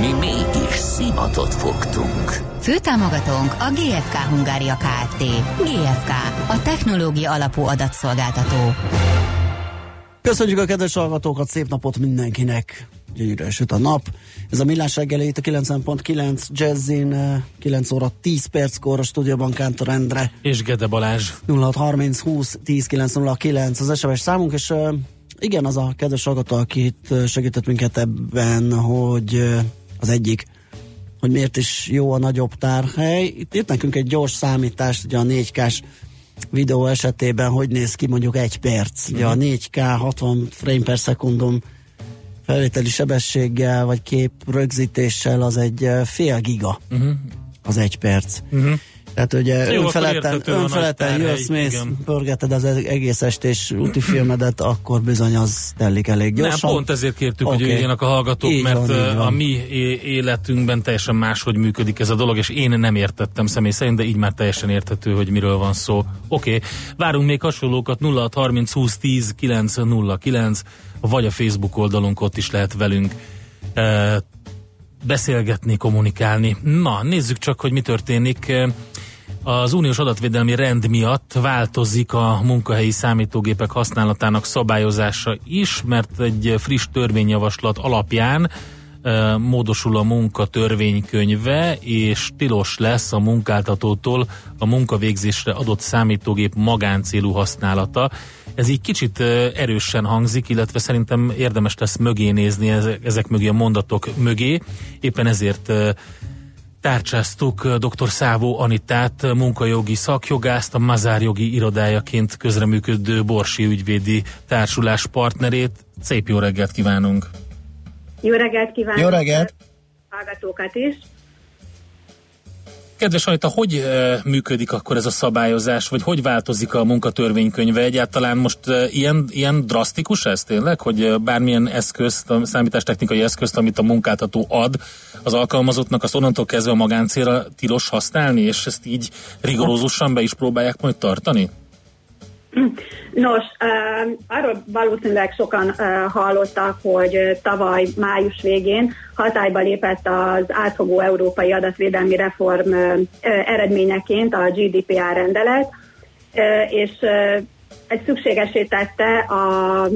Mi mégis szimatot fogtunk. Főtámogatónk a GFK Hungária Kft. GFK, a technológia alapú adatszolgáltató. Köszönjük a kedves hallgatókat, szép napot mindenkinek! Gyönyörűen süt a nap. Ez a millás reggeli itt a 90.9 Jazzin, 9 óra 10 perckor a stúdióban Kántor Endre. És Gede Balázs. 0630 20 10 909 az SMS számunk, és uh, igen, az a kedves hallgató, aki itt segített minket ebben, hogy az egyik, hogy miért is jó a nagyobb tárhely. Itt írt nekünk egy gyors számítást, ugye a 4K-s videó esetében hogy néz ki mondjuk egy perc. Ugye a 4K 60 frame per szekundum felvételi sebességgel, vagy kép rögzítéssel az egy fél giga uh-huh. az egy perc. Uh-huh. Tehát ugye Jó, önfeledten, önfeledten jössz, mész, pörgeted az egész estés úti filmedet, akkor bizony az telik elég gyorsan. Nem, pont ezért kértük, okay. hogy jöjjenek a hallgatók, így mert van, van. a mi életünkben teljesen máshogy működik ez a dolog, és én nem értettem személy szerint, de így már teljesen érthető, hogy miről van szó. Oké, okay. várunk még hasonlókat 0630 20 10 909, vagy a Facebook oldalunk ott is lehet velünk beszélgetni, kommunikálni. Na, nézzük csak, hogy mi történik. Az uniós adatvédelmi rend miatt változik a munkahelyi számítógépek használatának szabályozása is, mert egy friss törvényjavaslat alapján módosul a munka törvénykönyve, és tilos lesz a munkáltatótól a munkavégzésre adott számítógép magáncélú használata. Ez így kicsit erősen hangzik, illetve szerintem érdemes lesz mögé nézni ezek mögé a mondatok mögé. Éppen ezért tárcsáztuk dr. Szávó Anitát, munkajogi szakjogászt, a Mazár jogi irodájaként közreműködő Borsi ügyvédi társulás partnerét. Szép jó reggelt kívánunk! Jó reggelt kívánok! Jó reggelt! Hallgatókat is! Kedves Anita, hogy e, működik akkor ez a szabályozás, vagy hogy változik a munkatörvénykönyve? Egyáltalán most e, ilyen, ilyen drasztikus ez tényleg, hogy e, bármilyen eszközt, a számítástechnikai eszközt, amit a munkáltató ad az alkalmazottnak, azt onnantól kezdve a magáncélra tilos használni, és ezt így rigorózusan be is próbálják majd tartani? Nos, arról valószínűleg sokan hallottak, hogy tavaly május végén hatályba lépett az átfogó európai adatvédelmi reform eredményeként a GDPR rendelet, és egy szükségesé tette a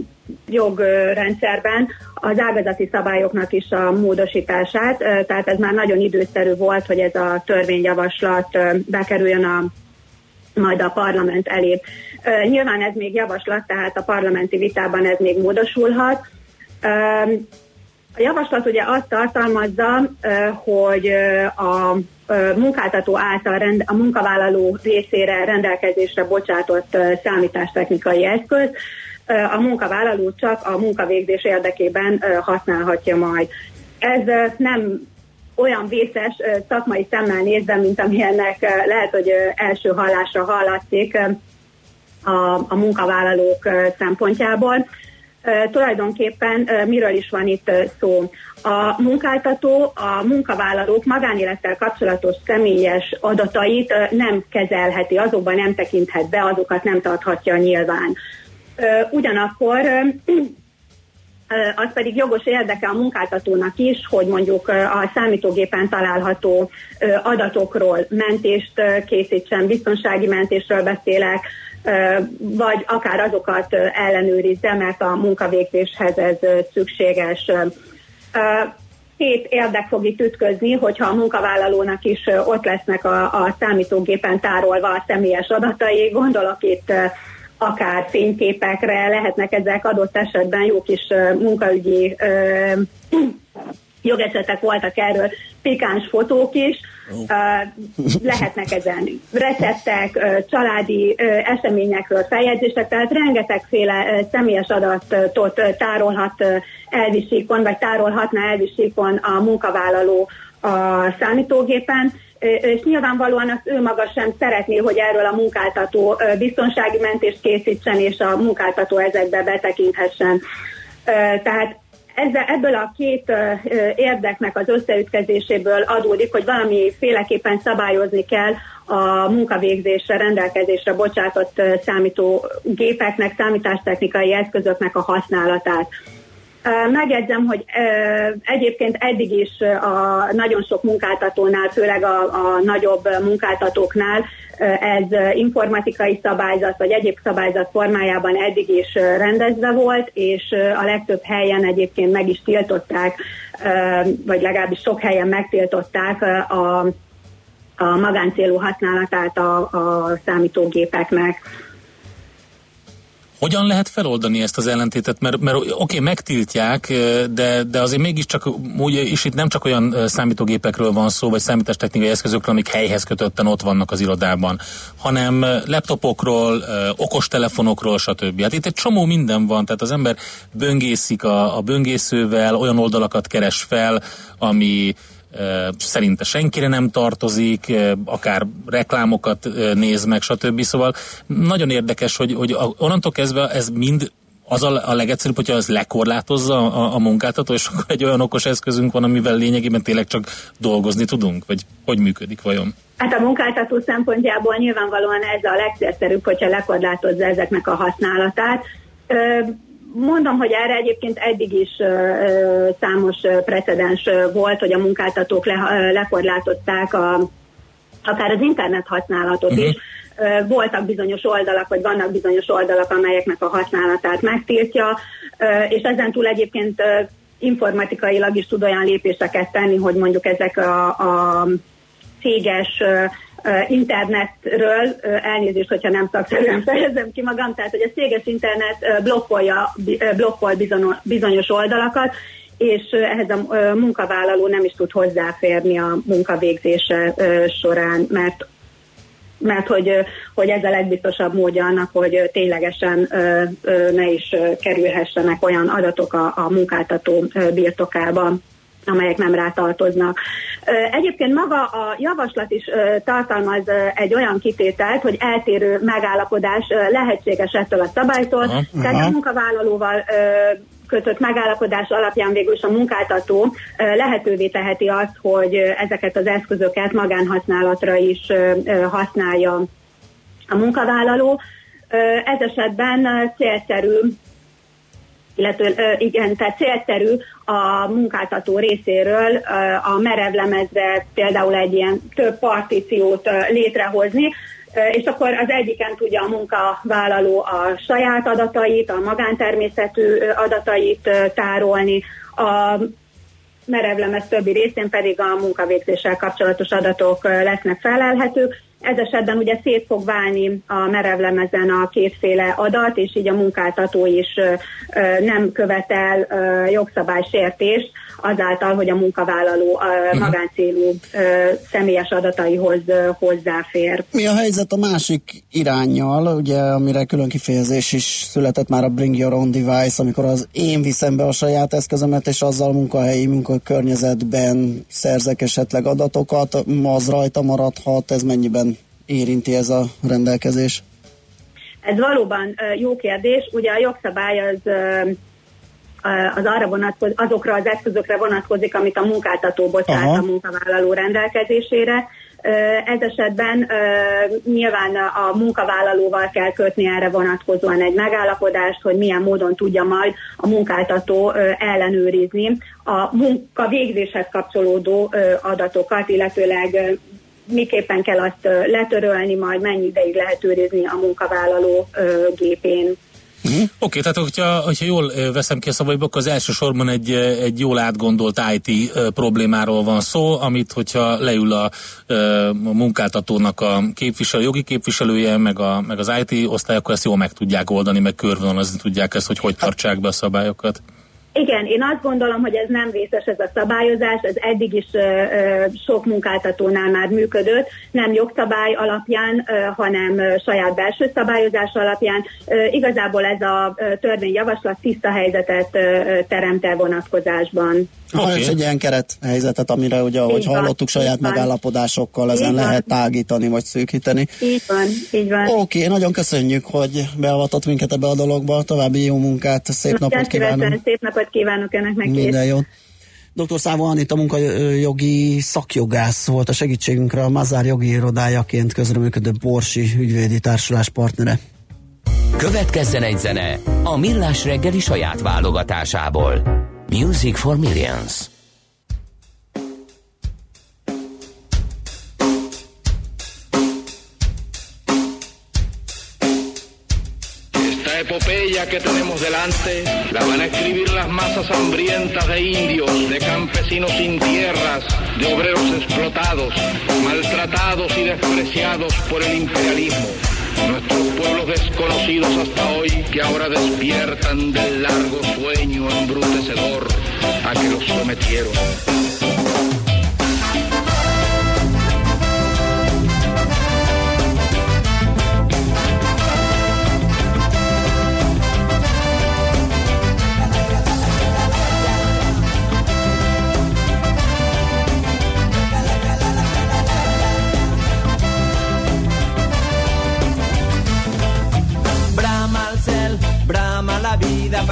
jogrendszerben az ágazati szabályoknak is a módosítását, tehát ez már nagyon időszerű volt, hogy ez a törvényjavaslat bekerüljön a majd a parlament elé. Nyilván ez még javaslat, tehát a parlamenti vitában ez még módosulhat. A javaslat ugye azt tartalmazza, hogy a munkáltató által a munkavállaló részére rendelkezésre bocsátott számítástechnikai eszköz, a munkavállaló csak a munkavégzés érdekében használhatja majd. Ez nem olyan vészes szakmai szemmel nézve, mint amilyennek lehet, hogy első hallásra hallatszik a, a munkavállalók szempontjából. Tulajdonképpen miről is van itt szó? A munkáltató a munkavállalók magánélettel kapcsolatos személyes adatait nem kezelheti, azokban nem tekinthet be, azokat nem tarthatja nyilván. Ugyanakkor az pedig jogos érdeke a munkáltatónak is, hogy mondjuk a számítógépen található adatokról mentést készítsen, biztonsági mentésről beszélek, vagy akár azokat ellenőrizze, mert a munkavégzéshez ez szükséges. Két érdek fog itt ütközni, hogyha a munkavállalónak is ott lesznek a, a számítógépen tárolva a személyes adatai, gondolok itt akár fényképekre, lehetnek ezek adott esetben jó kis munkaügyi jogesetek voltak erről, pikáns fotók is, lehetnek ezen receptek, családi eseményekről feljegyzések, tehát rengetegféle személyes adatot tárolhat elvisíkon, vagy tárolhatna elvisíkon a munkavállaló a számítógépen, és nyilvánvalóan azt ő maga sem szeretné, hogy erről a munkáltató biztonsági mentést készítsen, és a munkáltató ezekbe betekinthessen. Tehát ezzel, ebből a két érdeknek az összeütkezéséből adódik, hogy valami féleképpen szabályozni kell a munkavégzésre, rendelkezésre bocsátott számítógépeknek, számítástechnikai eszközöknek a használatát. Megjegyzem, hogy egyébként eddig is a nagyon sok munkáltatónál, főleg a, a nagyobb munkáltatóknál ez informatikai szabályzat vagy egyéb szabályzat formájában eddig is rendezve volt, és a legtöbb helyen egyébként meg is tiltották, vagy legalábbis sok helyen megtiltották a, a magáncélú használatát a, a számítógépeknek. Hogyan lehet feloldani ezt az ellentétet? Mert, mert oké, okay, megtiltják, de, de azért mégiscsak úgy, és itt nem csak olyan számítógépekről van szó, vagy számítástechnikai eszközökről, amik helyhez kötötten ott vannak az irodában, hanem laptopokról, okostelefonokról, stb. Hát itt egy csomó minden van, tehát az ember böngészik a, a böngészővel, olyan oldalakat keres fel, ami szerinte senkire nem tartozik, akár reklámokat néz meg, stb. Szóval nagyon érdekes, hogy, hogy onnantól kezdve ez mind az a, a legegyszerűbb, hogyha az lekorlátozza a, a munkáltató, és akkor egy olyan okos eszközünk van, amivel lényegében tényleg csak dolgozni tudunk, vagy hogy működik vajon? Hát a munkáltató szempontjából nyilvánvalóan ez a legszerűbb, hogyha lekorlátozza ezeknek a használatát. Mondom, hogy erre egyébként eddig is számos precedens volt, hogy a munkáltatók le, lekorlátozták a, akár az internet használatot uh-huh. is. Uh, voltak bizonyos oldalak, vagy vannak bizonyos oldalak, amelyeknek a használatát megtiltja, és ezen túl egyébként informatikailag is tud olyan lépéseket tenni, hogy mondjuk ezek a, a céges internetről, elnézést, hogyha nem szakszerűen fejezem ki magam, tehát hogy a céges internet blokkolja, blokkol bizonyos oldalakat, és ehhez a munkavállaló nem is tud hozzáférni a munkavégzése során, mert mert hogy, hogy ez a legbiztosabb módja annak, hogy ténylegesen ne is kerülhessenek olyan adatok a, a munkáltató birtokába amelyek nem rátartoznak. Egyébként maga a javaslat is tartalmaz egy olyan kitételt, hogy eltérő megállapodás lehetséges ettől a szabálytól, aha, tehát a munkavállalóval kötött megállapodás alapján végül is a munkáltató lehetővé teheti azt, hogy ezeket az eszközöket magánhasználatra is használja a munkavállaló. Ez esetben célszerű illetve igen, tehát célszerű a munkáltató részéről a merevlemezre például egy ilyen több partíciót létrehozni, és akkor az egyiken tudja a munkavállaló a saját adatait, a magántermészetű adatait tárolni, a merevlemez többi részén pedig a munkavégzéssel kapcsolatos adatok lesznek felelhetők. Ez esetben ugye szét fog válni a merevlemezen a kétféle adat, és így a munkáltató is nem követel jogszabálysértést azáltal, hogy a munkavállaló uh-huh. magáncélú személyes adataihoz hozzáfér. Mi a helyzet a másik irányjal, ugye, amire külön kifejezés is született már a Bring Your Own Device, amikor az én viszem be a saját eszközömet, és azzal munkahelyi munkakörnyezetben szerzek esetleg adatokat, az rajta maradhat, ez mennyiben érinti ez a rendelkezés? Ez valóban jó kérdés. Ugye a jogszabály az az arra vonatkozik, azokra az eszközökre vonatkozik, amit a munkáltató bocsát a munkavállaló rendelkezésére. Ez esetben nyilván a munkavállalóval kell kötni erre vonatkozóan egy megállapodást, hogy milyen módon tudja majd a munkáltató ellenőrizni a munka végzéshez kapcsolódó adatokat, illetőleg miképpen kell azt letörölni, majd mennyi ideig lehet őrizni a munkavállaló gépén. Uh-huh. Oké, okay, tehát hogyha, hogyha jól veszem ki a szavaiból, akkor az elsősorban egy, egy jól átgondolt IT problémáról van szó, amit hogyha leül a, a munkáltatónak a képviselő, jogi képviselője, meg, a, meg az IT osztály, akkor ezt jól meg tudják oldani, meg körvonalazni tudják ezt, hogy hogy tartsák be a szabályokat. Igen, én azt gondolom, hogy ez nem vészes ez a szabályozás, ez eddig is ö, ö, sok munkáltatónál már működött, nem jogszabály alapján, ö, hanem ö, saját belső szabályozás alapján. Ö, igazából ez a ö, törvényjavaslat tiszta helyzetet ö, ö, teremt el vonatkozásban. Ha Oké. és egy ilyen keret helyzetet, amire ugye, ahogy Így van, hallottuk, saját van. megállapodásokkal ezen Így van. lehet tágítani vagy szűkíteni. Így van, így van. Oké, nagyon köszönjük, hogy beavatott minket ebbe a dologba. További jó munkát, szép napot Nagyon szívesen, kívánunk. Szép napot kívánok önöknek is. Minden jót. Dr. Szávó Anita munkajogi szakjogász volt a segítségünkre, a Mazár jogi irodájaként közreműködő Borsi ügyvédi társulás partnere. Következzen egy zene a Millás reggeli saját válogatásából. Music for Millions. Que tenemos delante la van a escribir las masas hambrientas de indios, de campesinos sin tierras, de obreros explotados, maltratados y despreciados por el imperialismo. Nuestros pueblos desconocidos hasta hoy que ahora despiertan del largo sueño embrutecedor a que los sometieron.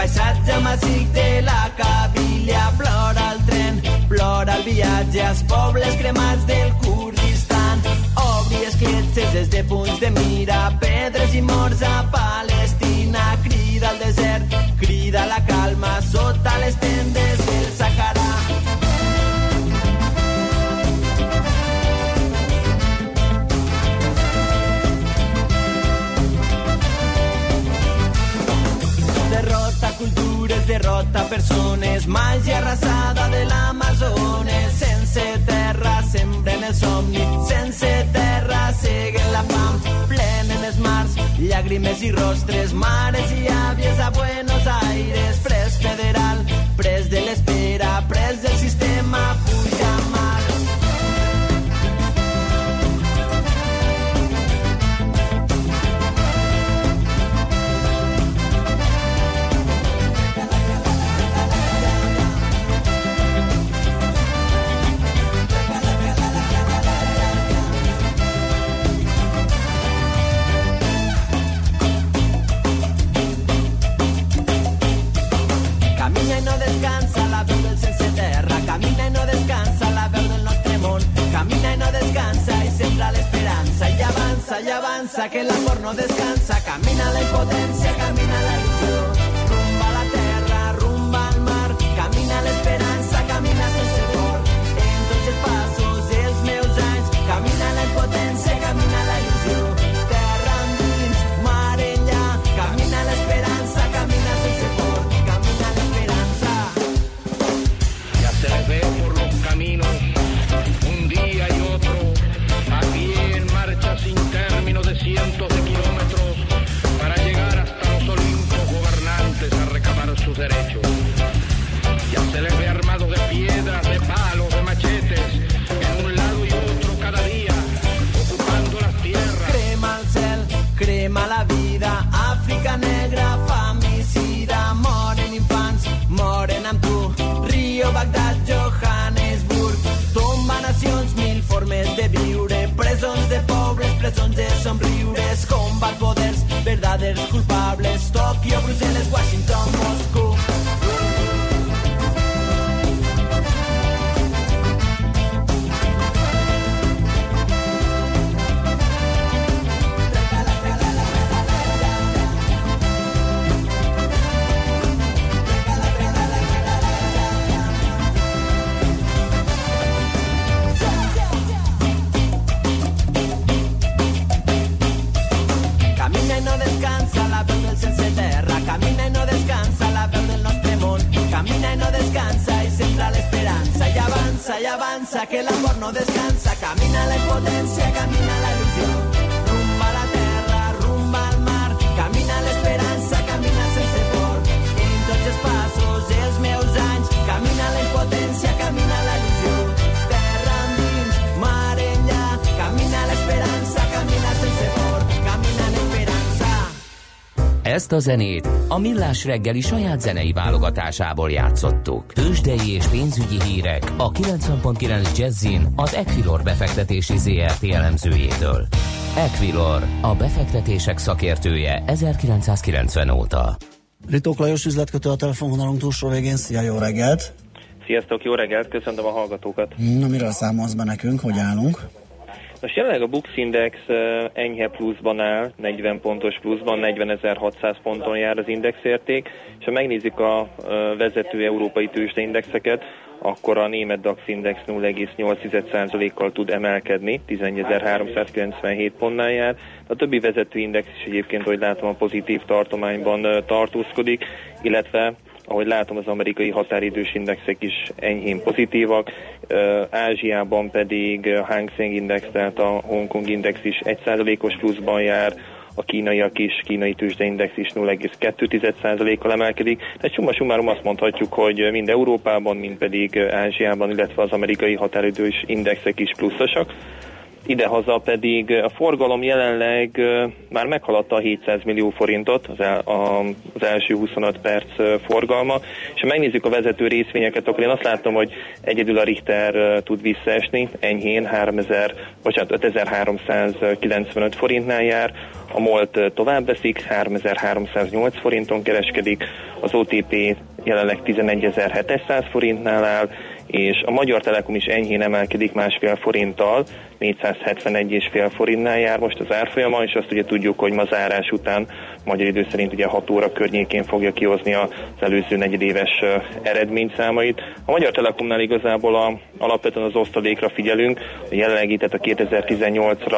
Paisatge massic de la Cabília, plora el tren, plora el viatge als pobles cremats del Kurdistan. Obri escletxes des de punts de mira, pedres i morts a Palestina, crida al desert, crida la calma sota Derrota cultures, derrota persones, màgia arrasada de l'Amazones. Sense terra sembren el somni, sense terra seguen la fam, plenen els mars, llàgrimes i rostres, mares i àvies a Buenos Aires, pres federal, que el amor no descansa, camina la impotencia, camina la el amor no descansa. Camina la impotencia, camina la ilusión. Rumba la tierra, rumba al mar. Camina la esperanza, camina sense por. En tots els passos, els meus anys, camina la impotencia. Ezt a zenét a Millás reggeli saját zenei válogatásából játszottuk. Tősdei és pénzügyi hírek a 90.9 Jazzin az Equilor befektetési ZRT elemzőjétől. Equilor, a befektetések szakértője 1990 óta. Ritók Lajos üzletkötő a telefonvonalunk túlsó végén. Szia, jó reggelt! Sziasztok, jó reggelt, köszöntöm a hallgatókat. Na, miről számolsz be nekünk, hogy állunk? Most jelenleg a Bux Index enyhe pluszban áll, 40 pontos pluszban, 40.600 ponton jár az indexérték, és ha megnézzük a vezető európai tőzsdeindexeket, akkor a német DAX Index 0,8%-kal tud emelkedni, 11.397 pontnál jár. A többi vezető index is egyébként, hogy látom, a pozitív tartományban tartózkodik, illetve ahogy látom, az amerikai határidős indexek is enyhén pozitívak, Ázsiában pedig a Hang Seng Index, tehát a Hongkong Index is 1%-os pluszban jár, a kínaiak is, kínai tőzsdeindex is 0,2%-kal emelkedik. Tehát summa summarum azt mondhatjuk, hogy mind Európában, mind pedig Ázsiában, illetve az amerikai határidős indexek is pluszosak idehaza pedig a forgalom jelenleg már meghaladta a 700 millió forintot, az, el, a, az első 25 perc forgalma, és ha megnézzük a vezető részvényeket, akkor én azt látom, hogy egyedül a Richter tud visszaesni, enyhén 3000, bocsánat, 5395 forintnál jár, a MOLT tovább veszik, 3308 forinton kereskedik, az OTP jelenleg 11700 forintnál áll, és a Magyar Telekom is enyhén emelkedik másfél forinttal, 471,5 forintnál jár most az árfolyama, és azt ugye tudjuk, hogy ma zárás után magyar idő szerint ugye 6 óra környékén fogja kihozni az előző negyedéves eredményszámait. A Magyar Telekomnál igazából a, alapvetően az osztalékra figyelünk, a jelenlegi, tehát a 2018-ra,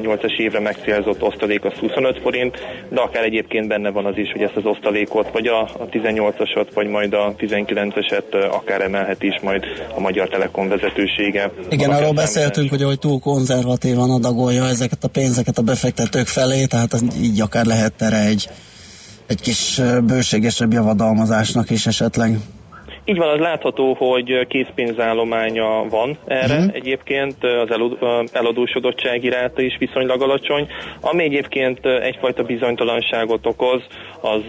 8-as évre megcélzott osztalék az 25 forint, de akár egyébként benne van az is, hogy ezt az osztalékot, vagy a, a 18-asat, vagy majd a 19-eset akár emelhet is majd a Magyar Telekom vezetősége. Igen, arról beszéltünk, hogy ahogy túl konzervatívan adagolja ezeket a pénzeket a befektetők felé, tehát az így akár lehet tere egy, egy kis bőségesebb javadalmazásnak is esetleg. Így van, az látható, hogy készpénzállománya van erre. Uh-huh. Egyébként az eladósodottsági ráta is viszonylag alacsony. Ami egyébként egyfajta bizonytalanságot okoz, az,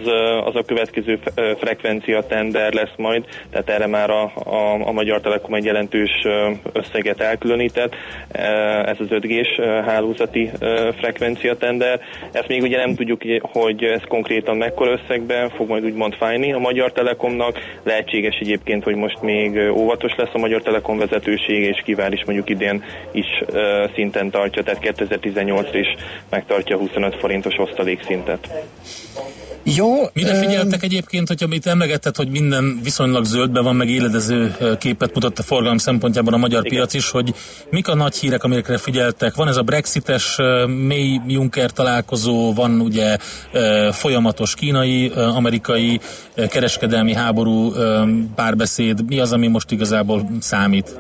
az a következő frekvencia tender lesz majd, tehát erre már a, a, a Magyar Telekom egy jelentős összeget elkülönített. Ez az 5 g hálózati frekvencia tender. Ezt még ugye nem tudjuk, hogy ez konkrétan mekkora összegben fog majd úgymond fájni a Magyar Telekomnak. Lehetséges egyébként, hogy most még óvatos lesz a Magyar Telekom vezetősége, és kivár is mondjuk idén is szinten tartja, tehát 2018 is megtartja 25 forintos osztalék szintet. Jó. Mire figyeltek egyébként, hogy amit emlegetted, hogy minden viszonylag zöldben van, meg éledező képet mutat a forgalom szempontjából a magyar Igen. piac is, hogy mik a nagy hírek, amikre figyeltek? Van ez a brexites mély Juncker találkozó, van ugye folyamatos kínai, amerikai kereskedelmi háború párbeszéd. Mi az, ami most igazából számít?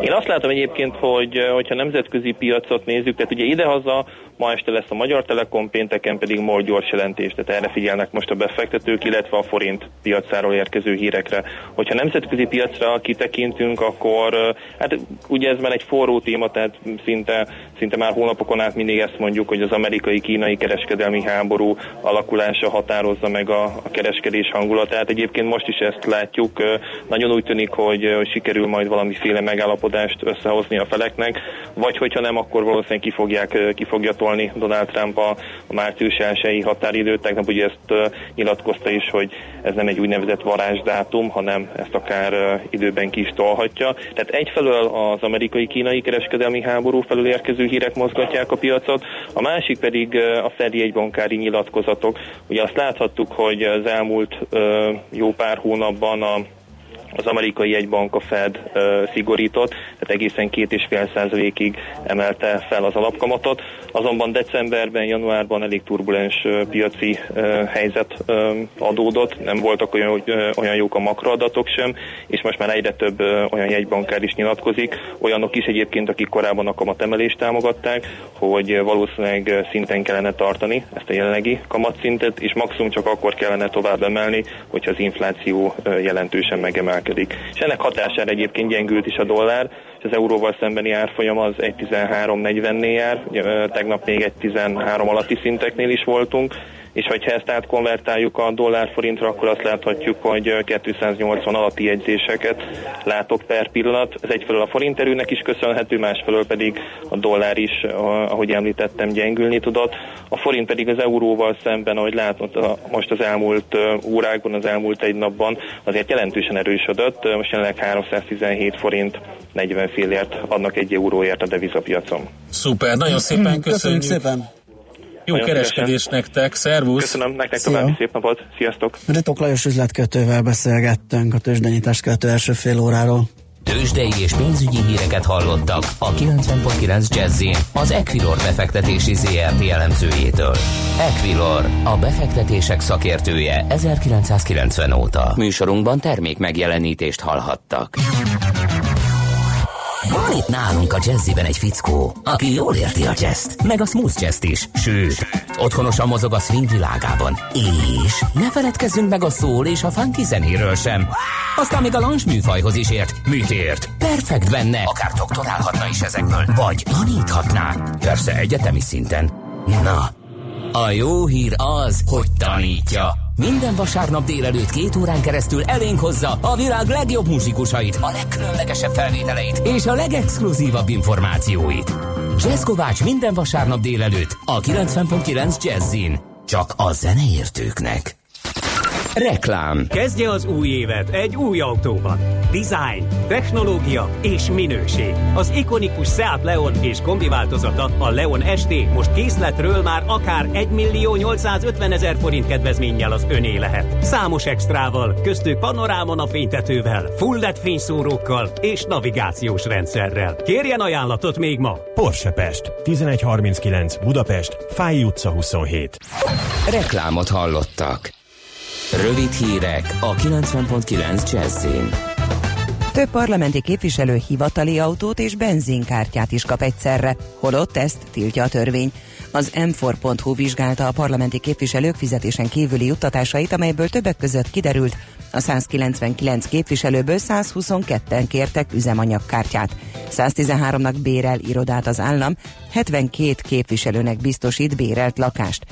Én azt látom egyébként, hogy hogyha nemzetközi piacot nézzük, tehát ugye idehaza ma este lesz a Magyar Telekom, pénteken pedig MOL gyors jelentés, tehát erre figyelnek most a befektetők, illetve a forint piacáról érkező hírekre. Hogyha nemzetközi piacra kitekintünk, akkor hát ugye ez már egy forró téma, tehát szinte, szinte már hónapokon át mindig ezt mondjuk, hogy az amerikai-kínai kereskedelmi háború alakulása határozza meg a, a kereskedés hangulatát. Egyébként most is ezt látjuk, nagyon úgy tűnik, hogy, sikerül majd valamiféle megállapodást összehozni a feleknek, vagy hogyha nem, akkor valószínűleg ki, fogják, ki fogja tolni tolni Donald Trump a, a március 1 határidőt. Tegnap ugye ezt nyilatkozta is, hogy ez nem egy úgynevezett varázsdátum, hanem ezt akár időben ki is tolhatja. Tehát egyfelől az amerikai-kínai kereskedelmi háború felül érkező hírek mozgatják a piacot, a másik pedig a Fed jegybankári nyilatkozatok. Ugye azt láthattuk, hogy az elmúlt jó pár hónapban a az amerikai jegybank a Fed szigorított, tehát egészen két és fél százalékig emelte fel az alapkamatot. Azonban decemberben, januárban elég turbulens piaci helyzet adódott, nem voltak olyan, uh, olyan jók a makroadatok sem, és most már egyre több olyan jegybankár is nyilatkozik, olyanok is egyébként, akik korábban a kamatemelést támogatták, hogy valószínűleg szinten kellene tartani ezt a jelenlegi kamatszintet, és maximum csak akkor kellene tovább emelni, hogyha az infláció jelentősen megemel emelkedik. És ennek hatására egyébként gyengült is a dollár, és az euróval szembeni árfolyam az 1.13.40-nél jár, tegnap még 1.13 alatti szinteknél is voltunk, és hogyha ezt átkonvertáljuk a dollár-forintra, akkor azt láthatjuk, hogy ö, 280 alatti jegyzéseket látok per pillanat. Ez egyfelől a forint erőnek is köszönhető, másfelől pedig a dollár is, ahogy említettem, gyengülni tudott. A forint pedig az euróval szemben, ahogy látod, a- most az elmúlt órákban, az elmúlt egy napban azért jelentősen erősödött. Most jelenleg 317 forint 40 fillért adnak egy euróért a devizapiacon. Szuper, nagyon szépen Köszönjük köszönjük. szépen! Jó Nagyon kereskedés nektek, szervusz! Köszönöm nektek Szia. további szép napot, sziasztok! Ritok Lajos üzletkötővel beszélgettünk a tőzsdenyítás követő első fél óráról. Tőzsdei és pénzügyi híreket hallottak a 90.9 jazz az Equilor befektetési ZRT elemzőjétől. Equilor, a befektetések szakértője 1990 óta. Műsorunkban termék megjelenítést hallhattak. Van itt nálunk a jazziben egy fickó, aki jól érti a jazzt, meg a smooth jazzt is, sőt, otthonosan mozog a swing világában. És ne feledkezzünk meg a szól és a funky zenéről sem. Aztán még a lounge műfajhoz is ért. Mit ért? Perfekt benne, akár doktorálhatna is ezekből, vagy taníthatná. Persze egyetemi szinten. Na, a jó hír az, hogy tanítja. Minden vasárnap délelőtt két órán keresztül elénk hozza a világ legjobb muzsikusait, a legkülönlegesebb felvételeit és a legexkluzívabb információit. Jazz Kovács minden vasárnap délelőtt a 90.9 Jazzin. Csak a zeneértőknek. Reklám Kezdje az új évet egy új autóban. Design, technológia és minőség. Az ikonikus Seat Leon és kombi változata, a Leon ST most készletről már akár 1 millió 850 ezer forint kedvezménnyel az öné lehet. Számos extrával, köztük panorámon a fénytetővel, full LED fényszórókkal és navigációs rendszerrel. Kérjen ajánlatot még ma! Porsche Pest, 1139 Budapest, Fáj utca 27. Reklámot hallottak. Rövid hírek a 90.9 Jazzin. Több parlamenti képviselő hivatali autót és benzinkártyát is kap egyszerre, holott ezt tiltja a törvény. Az m4.hu vizsgálta a parlamenti képviselők fizetésen kívüli juttatásait, amelyből többek között kiderült, a 199 képviselőből 122-en kértek üzemanyagkártyát. 113-nak bérel irodát az állam, 72 képviselőnek biztosít bérelt lakást.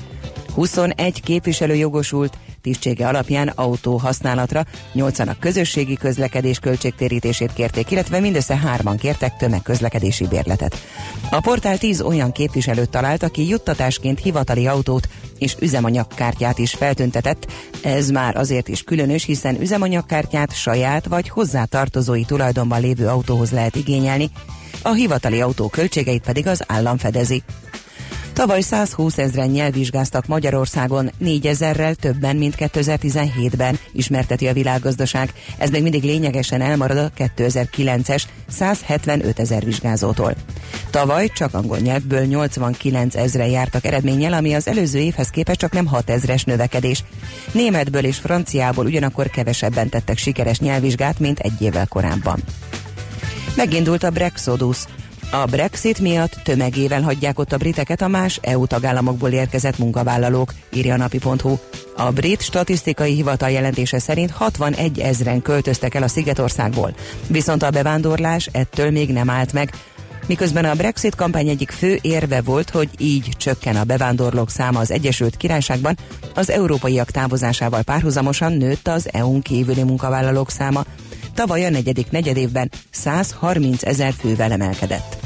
21 képviselő jogosult tisztsége alapján autó használatra, 80-ak közösségi közlekedés költségtérítését kérték, illetve mindössze hárman kértek tömegközlekedési bérletet. A portál 10 olyan képviselőt talált, aki juttatásként hivatali autót és üzemanyagkártyát is feltüntetett. Ez már azért is különös, hiszen üzemanyagkártyát saját vagy hozzátartozói tulajdonban lévő autóhoz lehet igényelni, a hivatali autó költségeit pedig az állam fedezi. Tavaly 120 ezeren nyelvvizsgáztak Magyarországon, 4000-rel többen, mint 2017-ben, ismerteti a világgazdaság. Ez még mindig lényegesen elmarad a 2009-es 175 ezer vizsgázótól. Tavaly csak angol nyelvből 89 ezre jártak eredménnyel, ami az előző évhez képest csak nem 6 ezres növekedés. Németből és franciából ugyanakkor kevesebben tettek sikeres nyelvvizsgát, mint egy évvel korábban. Megindult a Brexodus. A Brexit miatt tömegével hagyják ott a briteket a más EU tagállamokból érkezett munkavállalók, írja a napi.hu. A brit statisztikai hivatal jelentése szerint 61 ezren költöztek el a Szigetországból, viszont a bevándorlás ettől még nem állt meg. Miközben a Brexit kampány egyik fő érve volt, hogy így csökken a bevándorlók száma az Egyesült Királyságban, az európaiak távozásával párhuzamosan nőtt az EU-n kívüli munkavállalók száma. Tavaly a negyedik negyedévben 130 ezer fővel emelkedett.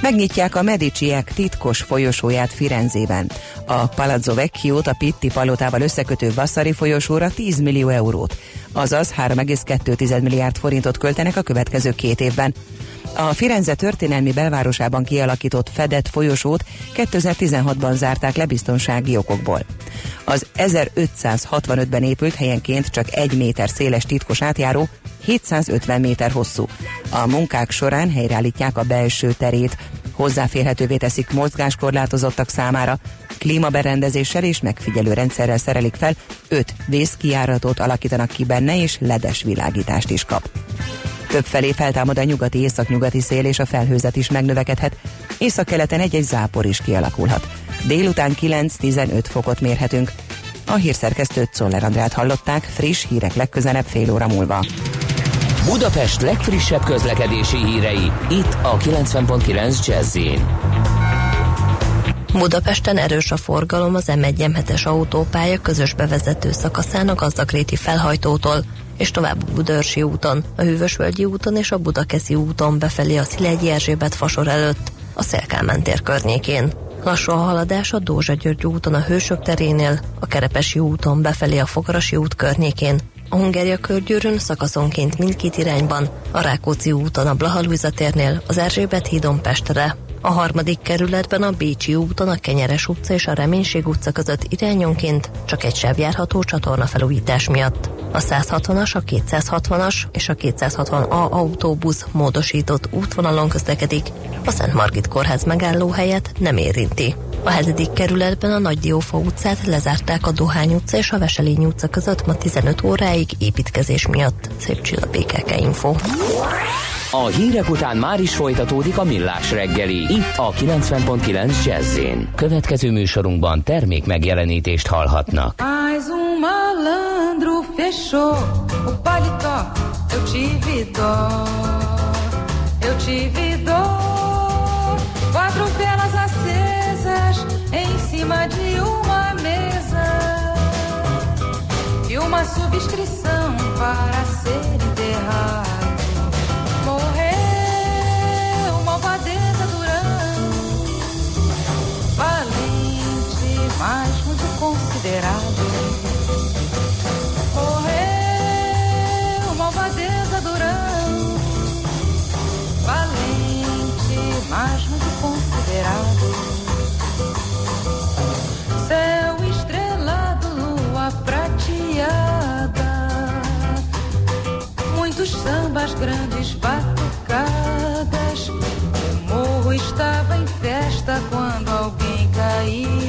Megnyitják a Mediciek titkos folyosóját Firenzében. A Palazzo Vecchiót a Pitti palotával összekötő Vassari folyosóra 10 millió eurót, azaz 3,2 milliárd forintot költenek a következő két évben. A Firenze történelmi belvárosában kialakított fedett folyosót 2016-ban zárták le biztonsági okokból. Az 1565-ben épült helyenként csak egy méter széles titkos átjáró 750 méter hosszú. A munkák során helyreállítják a belső terét, hozzáférhetővé teszik mozgáskorlátozottak számára, klímaberendezéssel és megfigyelő rendszerrel szerelik fel, öt vészkijáratot alakítanak ki benne, és ledes világítást is kap. Többfelé feltámad a nyugati északnyugati szél, és a felhőzet is megnövekedhet. Északkeleten egy-egy zápor is kialakulhat. Délután 9-15 fokot mérhetünk. A hírszerkesztőt Szoller Andrát hallották, friss hírek legközelebb fél óra múlva. Budapest legfrissebb közlekedési hírei, itt a 90.9 jazz Budapesten erős a forgalom az M1-M7-es autópálya közös bevezető szakaszának Gazdagréti felhajtótól, és tovább a Budörsi úton, a Hűvösvölgyi úton és a Budakeszi úton befelé a Szilegyi Erzsébet fasor előtt, a Szélkálmán tér környékén. Lassú a haladás a Dózsa György úton a Hősök terénél, a Kerepesi úton befelé a Fogarasi út környékén, a Hungária körgyűrűn szakaszonként mindkét irányban, a Rákóczi úton a Blahalújza térnél, az Erzsébet hídon Pestre, a harmadik kerületben a Bécsi úton a Kenyeres utca és a Reménység utca között irányonként csak egy sáv járható csatorna felújítás miatt. A 160-as, a 260-as és a 260A autóbusz módosított útvonalon közlekedik, a Szent Margit kórház megálló helyet nem érinti. A hetedik kerületben a Nagy Diófa utcát lezárták a Dohány utca és a Veselény utca között ma 15 óráig építkezés miatt. Szép csillapékeke info. A hírek után már is folytatódik a millás reggeli, itt a 90.9 jazz Következő műsorunkban termék megjelenítést hallhatnak. Mais um malandro fechou o paletó, eu tive dó, eu tive dó. Quatro velas acesas em cima de uma mesa e uma subscrição para ser enterrado. Grandes batucadas. O morro estava em festa quando alguém caiu.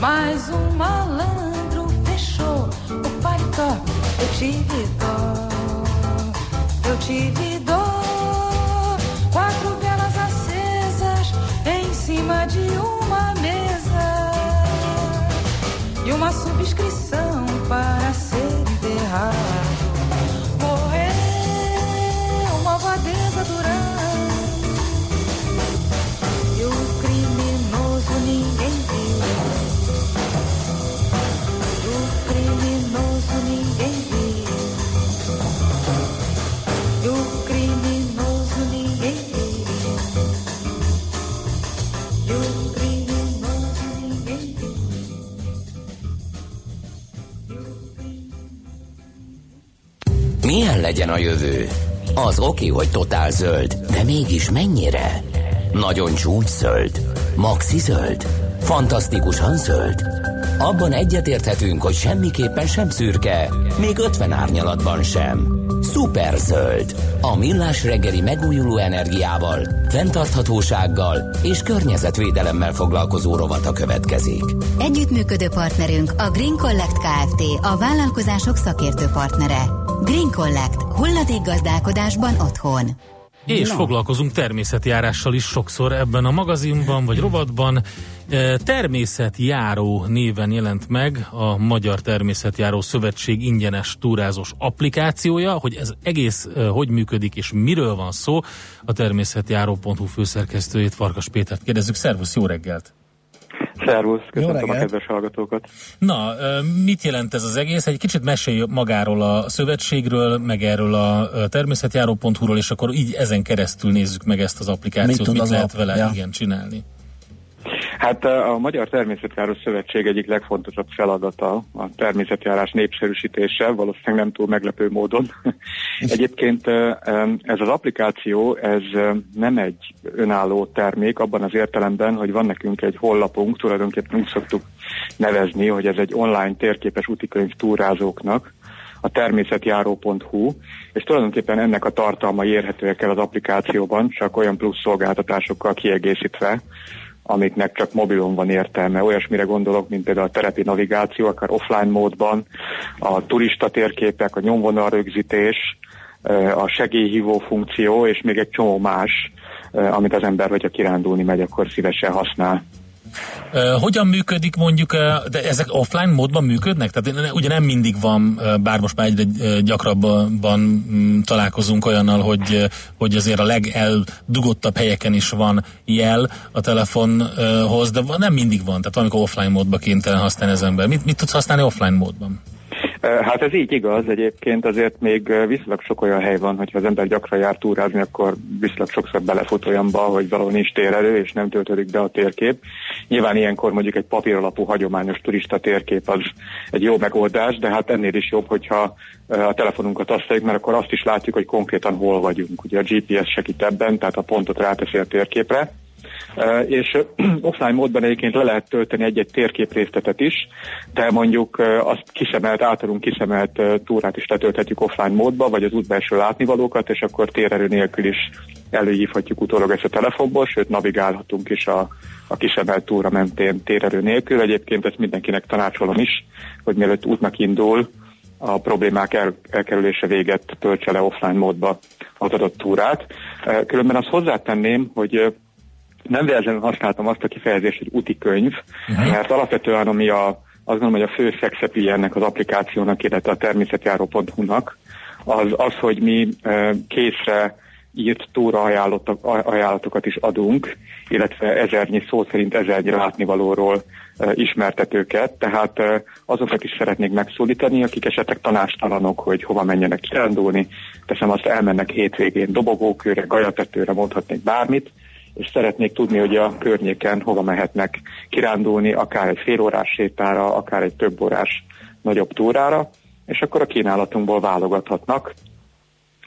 Mas um malandro fechou o paletó. Eu tive dó, eu tive dó. Quatro velas acesas em cima de uma mesa e uma subscrição legyen a jövő? Az oké, hogy totál zöld, de mégis mennyire? Nagyon csúcs zöld? Maxi zöld? Fantasztikusan zöld? Abban egyetérthetünk, hogy semmiképpen sem szürke, még 50 árnyalatban sem. Szuper zöld. A millás reggeli megújuló energiával, fenntarthatósággal és környezetvédelemmel foglalkozó rovata következik. Együttműködő partnerünk a Green Collect Kft. A vállalkozások szakértő partnere. Green Collect. Hulladék gazdálkodásban otthon. És Na. foglalkozunk természetjárással is sokszor ebben a magazinban vagy rovatban. E, Természetjáró néven jelent meg a Magyar Természetjáró Szövetség ingyenes túrázós applikációja, hogy ez egész e, hogy működik és miről van szó. A természetjáró.hu főszerkesztőjét Farkas Pétert kérdezzük. Szervusz, jó reggelt! Szervusz, köszöntöm a kedves hallgatókat. Na, mit jelent ez az egész? Egy kicsit mesélj magáról a szövetségről, meg erről a természetjáró.hu-ról, és akkor így ezen keresztül nézzük meg ezt az applikációt, Mit mit, az lehet app? vele Ja. igen, csinálni. Hát a Magyar Természetjáró Szövetség egyik legfontosabb feladata a természetjárás népszerűsítése, valószínűleg nem túl meglepő módon. Egyébként ez az applikáció, ez nem egy önálló termék abban az értelemben, hogy van nekünk egy honlapunk, tulajdonképpen úgy szoktuk nevezni, hogy ez egy online térképes útikönyv túrázóknak, a természetjáró.hu, és tulajdonképpen ennek a tartalmai érhetőek el az applikációban, csak olyan plusz szolgáltatásokkal kiegészítve, amiknek csak mobilon van értelme. Olyasmire gondolok, mint például a terepi navigáció, akár offline módban, a turista térképek, a nyomvonal rögzítés, a segélyhívó funkció, és még egy csomó más, amit az ember, hogyha kirándulni megy, akkor szívesen használ. Hogyan működik mondjuk, de ezek offline módban működnek? Tehát ugye nem mindig van, bár most már egyre gyakrabban um, találkozunk olyannal, hogy, hogy azért a legeldugottabb helyeken is van jel a telefonhoz, de nem mindig van, tehát amikor offline módban kénytelen használni az ember. Mit, mit tudsz használni offline módban? Hát ez így igaz, egyébként azért még viszonylag sok olyan hely van, hogyha az ember gyakran jár túrázni, akkor viszonylag sokszor belefut olyanba, hogy valahol nincs térerő, és nem töltődik be a térkép. Nyilván ilyenkor mondjuk egy papíralapú hagyományos turista térkép az egy jó megoldás, de hát ennél is jobb, hogyha a telefonunkat használjuk, mert akkor azt is látjuk, hogy konkrétan hol vagyunk. Ugye a GPS segít ebben, tehát a pontot ráteszi a térképre és offline módban egyébként le lehet tölteni egy-egy térképrészletet is, de mondjuk azt kiszemelt, általunk kiszemelt túrát is letölthetjük offline módba, vagy az útbelső látnivalókat, és akkor térerő nélkül is előhívhatjuk utólag ezt a telefonból, sőt navigálhatunk is a, a kisemelt túra mentén térerő nélkül. Egyébként ezt mindenkinek tanácsolom is, hogy mielőtt útnak indul, a problémák el, elkerülése véget töltse le offline módba az adott túrát. Különben azt hozzátenném, hogy nem véletlenül használtam azt a kifejezést, hogy úti könyv, uh-huh. mert alapvetően ami a, azt gondolom, hogy a fő szexepie ennek az applikációnak, illetve a természetjáró.hu-nak, az az, hogy mi készre írt túra ajánlatokat is adunk, illetve ezernyi szó szerint ezernyi látnivalóról ismertetőket, tehát azokat is szeretnék megszólítani, akik esetleg tanástalanok, hogy hova menjenek kirándulni. Teszem azt, elmennek hétvégén dobogókőre, gajatetőre, mondhatnék bármit, és szeretnék tudni, hogy a környéken hova mehetnek kirándulni, akár egy fél órás sétára, akár egy több órás nagyobb túrára, és akkor a kínálatunkból válogathatnak.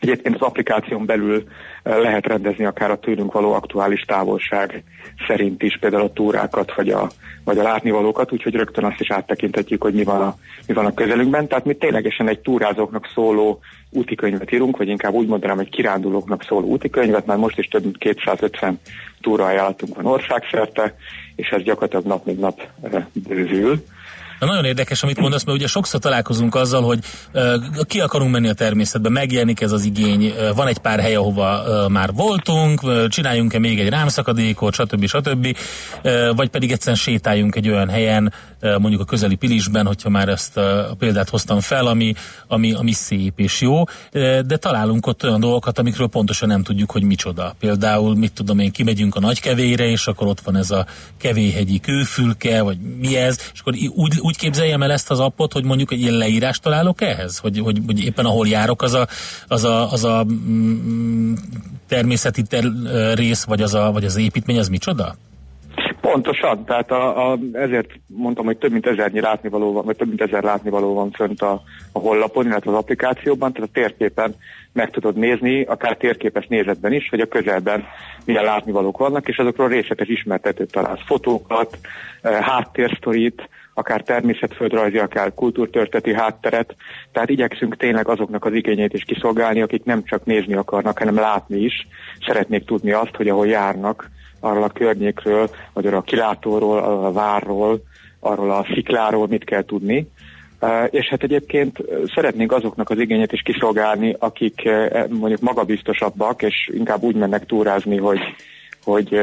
Egyébként az applikáción belül eh, lehet rendezni akár a tőlünk való aktuális távolság szerint is, például a túrákat, vagy a, vagy a látnivalókat, úgyhogy rögtön azt is áttekinthetjük, hogy mi van, a, mi van a közelünkben. Tehát mi ténylegesen egy túrázóknak szóló útikönyvet írunk, vagy inkább úgy mondanám, hogy kirándulóknak szóló útikönyvet, mert most is több mint 250 túraajánlatunk van országszerte, és ez gyakorlatilag nap mint nap eh, bővül. Na, nagyon érdekes, amit mondasz, mert ugye sokszor találkozunk azzal, hogy ki akarunk menni a természetbe, megjelenik ez az igény, van egy pár hely, ahova már voltunk, csináljunk-e még egy rámszakadékot, stb. stb. Vagy pedig egyszerűen sétáljunk egy olyan helyen, mondjuk a közeli Pilisben, hogyha már ezt a példát hoztam fel, ami, ami, ami szép és jó, de találunk ott olyan dolgokat, amikről pontosan nem tudjuk, hogy micsoda. Például, mit tudom én, kimegyünk a nagykevére, és akkor ott van ez a kevéhegyi kőfülke, vagy mi ez, és akkor úgy, úgy úgy képzeljem el ezt az appot, hogy mondjuk egy ilyen leírást találok ehhez? Hogy, hogy, hogy éppen ahol járok, az a, az a, az a mm, természeti ter, rész, vagy az, a, vagy az építmény, az micsoda? Pontosan, tehát a, a, ezért mondtam, hogy több mint ezernyi látnivaló van, vagy több mint ezer látnivaló van fönt a, a hollapon, illetve az applikációban, tehát a térképen meg tudod nézni, akár térképes nézetben is, hogy a közelben milyen látnivalók vannak, és azokról részletes ismertetőt találsz, fotókat, háttérsztorit, akár természetföldrajzi, akár kultúrtörteti hátteret, tehát igyekszünk tényleg azoknak az igényét is kiszolgálni, akik nem csak nézni akarnak, hanem látni is, szeretnék tudni azt, hogy ahol járnak, arról a környékről, vagy arról a kilátóról, arról a várról, arról a szikláról mit kell tudni. És hát egyébként szeretnénk azoknak az igényét is kiszolgálni, akik mondjuk magabiztosabbak, és inkább úgy mennek túrázni, hogy, hogy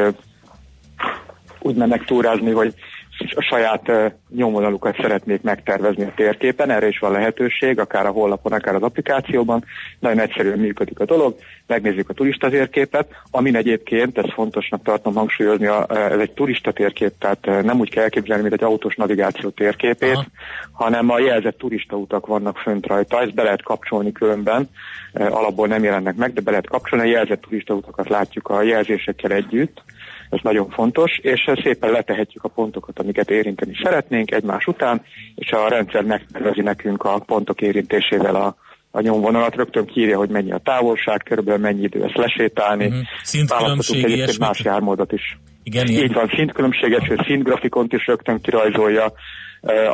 úgy mennek túrázni, hogy a saját nyomvonalukat szeretnék megtervezni a térképen, erre is van lehetőség, akár a honlapon, akár az applikációban. Nagyon egyszerűen működik a dolog, megnézzük a turista térképet, amin egyébként, ez fontosnak tartom hangsúlyozni, ez egy turista térkép, tehát nem úgy kell elképzelni, mint egy autós navigáció térképét, Aha. hanem a jelzett turistautak vannak fönt rajta, ezt be lehet kapcsolni különben, alapból nem jelennek meg, de be lehet kapcsolni, a jelzett turistautakat látjuk a jelzésekkel együtt, ez nagyon fontos, és szépen letehetjük a pontokat, amiket érinteni szeretnénk egymás után, és a rendszer megtervezi nekünk a pontok érintésével a, a nyomvonalat, rögtön kírja, hogy mennyi a távolság, körülbelül mennyi idő ezt lesétálni. Uh-huh. Szintkülönbség, más jármódot is. Igen, Így ilyen. van, szintkülönbséget, sőt szintgrafikont is rögtön kirajzolja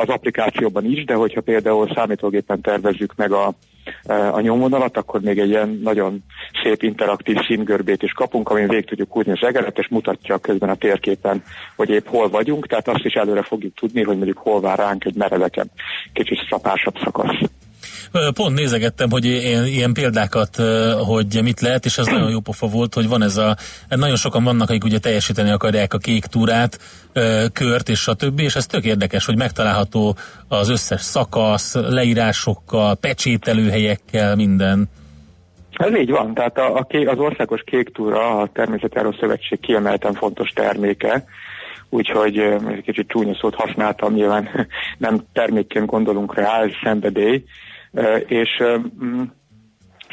az applikációban is, de hogyha például számítógépen tervezzük meg a, a nyomvonalat, akkor még egy ilyen nagyon szép interaktív színgörbét is kapunk, amin végig tudjuk húzni az egeret, és mutatja közben a térképen, hogy épp hol vagyunk, tehát azt is előre fogjuk tudni, hogy mondjuk hol vár ránk egy meredeken kicsit szapásabb szakasz. Pont nézegettem, hogy ilyen, ilyen példákat, hogy mit lehet, és az nagyon jó pofa volt, hogy van ez a, nagyon sokan vannak, akik ugye teljesíteni akarják a kék túrát, kört és stb. És ez tök érdekes, hogy megtalálható az összes szakasz, leírásokkal, pecsételőhelyekkel, minden. Ez így van, tehát a, a ké, az Országos Kék Túra a Természetjáró Szövetség kiemelten fontos terméke, úgyhogy egy kicsit csúnya szót használtam, nyilván nem termékként gondolunk rá, ez szenvedély, és mm,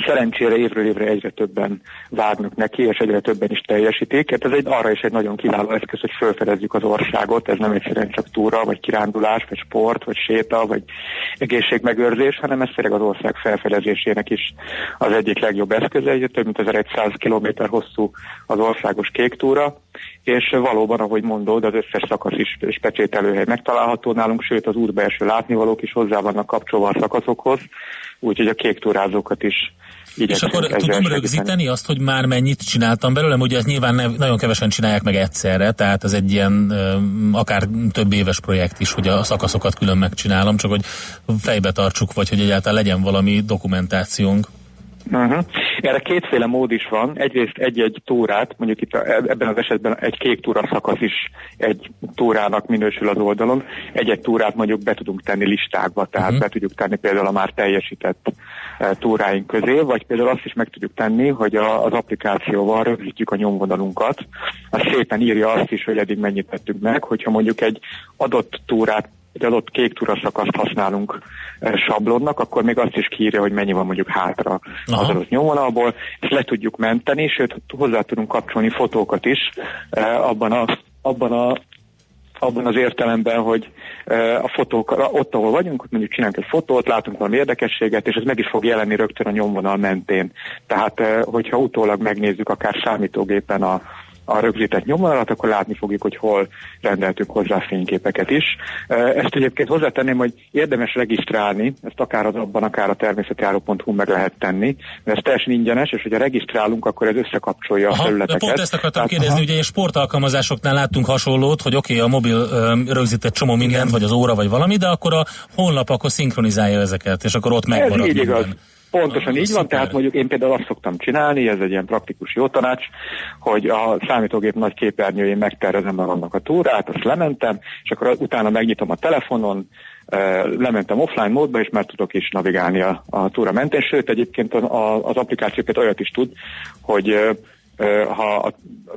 szerencsére évről évre egyre többen vágnak neki, és egyre többen is teljesítik. Hát ez egy, arra is egy nagyon kiváló eszköz, hogy felfedezzük az országot, ez nem egyszerűen csak túra, vagy kirándulás, vagy sport, vagy séta, vagy egészségmegőrzés, hanem ez tényleg az ország felfedezésének is az egyik legjobb eszköze, ugye több mint 1100 km hosszú az országos kék túra, és valóban, ahogy mondod, az összes szakasz is specsételőhely megtalálható nálunk, sőt az útbelső látnivalók is hozzá vannak kapcsolva a szakaszokhoz, úgyhogy a kék túrázókat is És akkor tudom rögzíteni azt, hogy már mennyit csináltam belőle, ugye ezt nyilván ne, nagyon kevesen csinálják meg egyszerre, tehát ez egy ilyen akár több éves projekt is, hogy a szakaszokat külön megcsinálom, csak hogy fejbe tartsuk, vagy hogy egyáltalán legyen valami dokumentációnk. Uh-huh. Erre kétféle mód is van. Egyrészt egy-egy túrát, mondjuk itt ebben az esetben egy kék túra szakasz is egy túrának minősül az oldalon. Egy-egy túrát mondjuk be tudunk tenni listákba, tehát uh-huh. be tudjuk tenni például a már teljesített e, túráink közé, vagy például azt is meg tudjuk tenni, hogy a, az applikációval rögzítjük a nyomvonalunkat. Az szépen írja azt is, hogy eddig mennyit tettünk meg, hogyha mondjuk egy adott túrát egy adott kék szakaszt használunk e, sablonnak, akkor még azt is kiírja, hogy mennyi van mondjuk hátra az adott nyomvonalból, és le tudjuk menteni, sőt hozzá tudunk kapcsolni fotókat is e, abban a, abban a abban az értelemben, hogy e, a fotók, ott, ahol vagyunk, ott mondjuk csinálunk egy fotót, látunk valami érdekességet, és ez meg is fog jelenni rögtön a nyomvonal mentén. Tehát, hogyha utólag megnézzük akár számítógépen a, a rögzített nyomvonalat, akkor látni fogjuk, hogy hol rendeltünk hozzá fényképeket is. Ezt egyébként hozzátenném, hogy érdemes regisztrálni, ezt akár az abban, akár a természetjáró.hu meg lehet tenni, mert ez teljesen ingyenes, és hogyha regisztrálunk, akkor ez összekapcsolja a Aha, de felületeket. pont ezt akartam Tehát- kérdezni, ugye ilyen sportalkalmazásoknál láttunk hasonlót, hogy oké, okay, a mobil rögzített csomó mindent, vagy az óra, vagy valami, de akkor a honlap akkor szinkronizálja ezeket, és akkor ott megmarad Ez így minden. igaz. Pontosan így van, tehát mondjuk én például azt szoktam csinálni, ez egy ilyen praktikus jó tanács, hogy a számítógép nagy képernyőjén megtervezem magamnak a túrát, azt lementem, és akkor utána megnyitom a telefonon, lementem offline módba, és már tudok is navigálni a, a túra mentén, sőt egyébként a, a, az applikáció olyat is tud, hogy ha a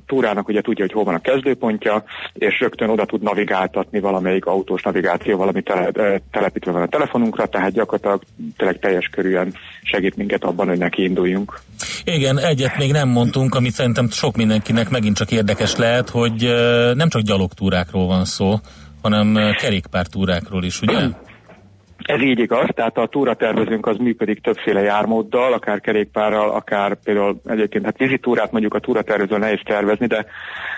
túrának ugye tudja, hogy hol van a kezdőpontja, és rögtön oda tud navigáltatni valamelyik autós navigáció, ami tele, telepítve van a telefonunkra, tehát gyakorlatilag tényleg teljes körűen segít minket abban, hogy neki induljunk. Igen, egyet még nem mondtunk, amit szerintem sok mindenkinek megint csak érdekes lehet, hogy nem csak gyalogtúrákról van szó, hanem kerékpártúrákról is, ugye? Ez így igaz, tehát a túratervezőnk az működik többféle jármóddal, akár kerékpárral, akár például egyébként hát vízi túrát mondjuk a túratervező nehéz tervezni, de,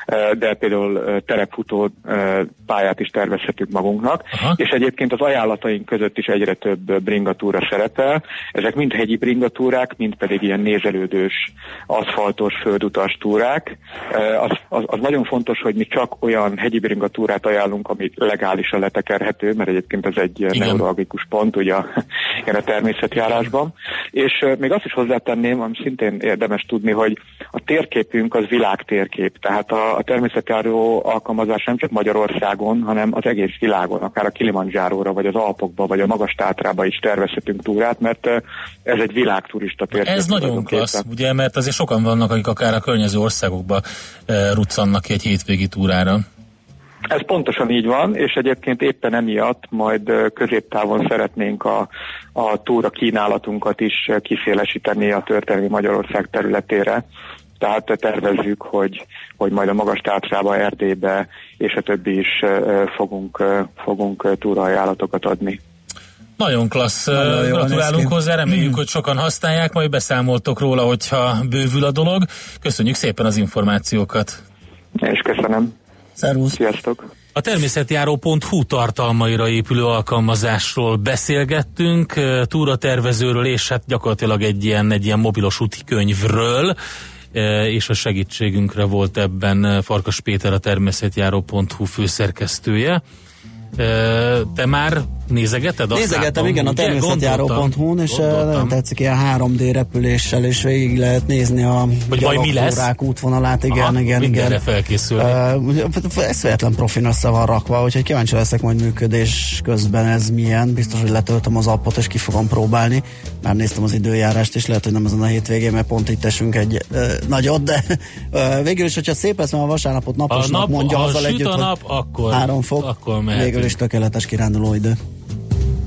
eh, de például eh, terepfutó eh, pályát is tervezhetünk magunknak. Aha. És egyébként az ajánlataink között is egyre több bringatúra szerepel. Ezek mind hegyi bringatúrák, mind pedig ilyen nézelődős, aszfaltos, földutas túrák. Az, az, az nagyon fontos, hogy mi csak olyan hegyi bringatúrát ajánlunk, ami legálisan letekerhető, mert egyébként ez egy Igen. Neurologikus pont ugye a, a természetjárásban. És még azt is hozzátenném, ami szintén érdemes tudni, hogy a térképünk az világtérkép, tehát a, a természetjáró alkalmazás nem csak Magyarországon, hanem az egész világon, akár a Kilimanjáróra, vagy az Alpokba, vagy a Magas Tátrába is tervezhetünk túrát, mert ez egy világturista térkép. Ez nagyon klassz, ugye, mert azért sokan vannak, akik akár a környező országokba ruccannak ki egy hétvégi túrára. Ez pontosan így van, és egyébként éppen emiatt majd középtávon szeretnénk a, a túra kínálatunkat is kiszélesíteni a történelmi Magyarország területére. Tehát tervezzük, hogy, hogy majd a Magas Tátrába, Erdélybe és a többi is fogunk, fogunk túraajánlatokat adni. Nagyon klassz, Nagyon gratulálunk hozzá, reméljük, hogy sokan használják, majd beszámoltok róla, hogyha bővül a dolog. Köszönjük szépen az információkat. És köszönöm. Szervusz. Sziasztok. A természetjáró.hu tartalmaira épülő alkalmazásról beszélgettünk, túratervezőről és hát gyakorlatilag egy ilyen, egy ilyen mobilos úti könyvről, és a segítségünkre volt ebben Farkas Péter, a természetjáró.hu főszerkesztője. Te már nézegeted? Azt Nézegetem, látom, igen, a természetjáró.hu-n, és nagyon tetszik ilyen 3D repüléssel, és végig lehet nézni a Hogy vaj mi lesz? útvonalát, igen, Aha, igen, igen. felkészülni. Uh, eszméletlen profin össze van rakva, úgyhogy kíváncsi leszek majd működés közben ez milyen. Biztos, hogy letöltöm az appot, és ki fogom próbálni. Már néztem az időjárást, és lehet, hogy nem ezen a hétvégén, mert pont itt esünk egy uh, nagyot, de uh, végül is, hogyha szép lesz, mert a vasárnapot naposnak nap- mondja ha azzal süt együtt, a nap, akkor- három fok, akkor mehetünk. végül is tökéletes kiránduló idő.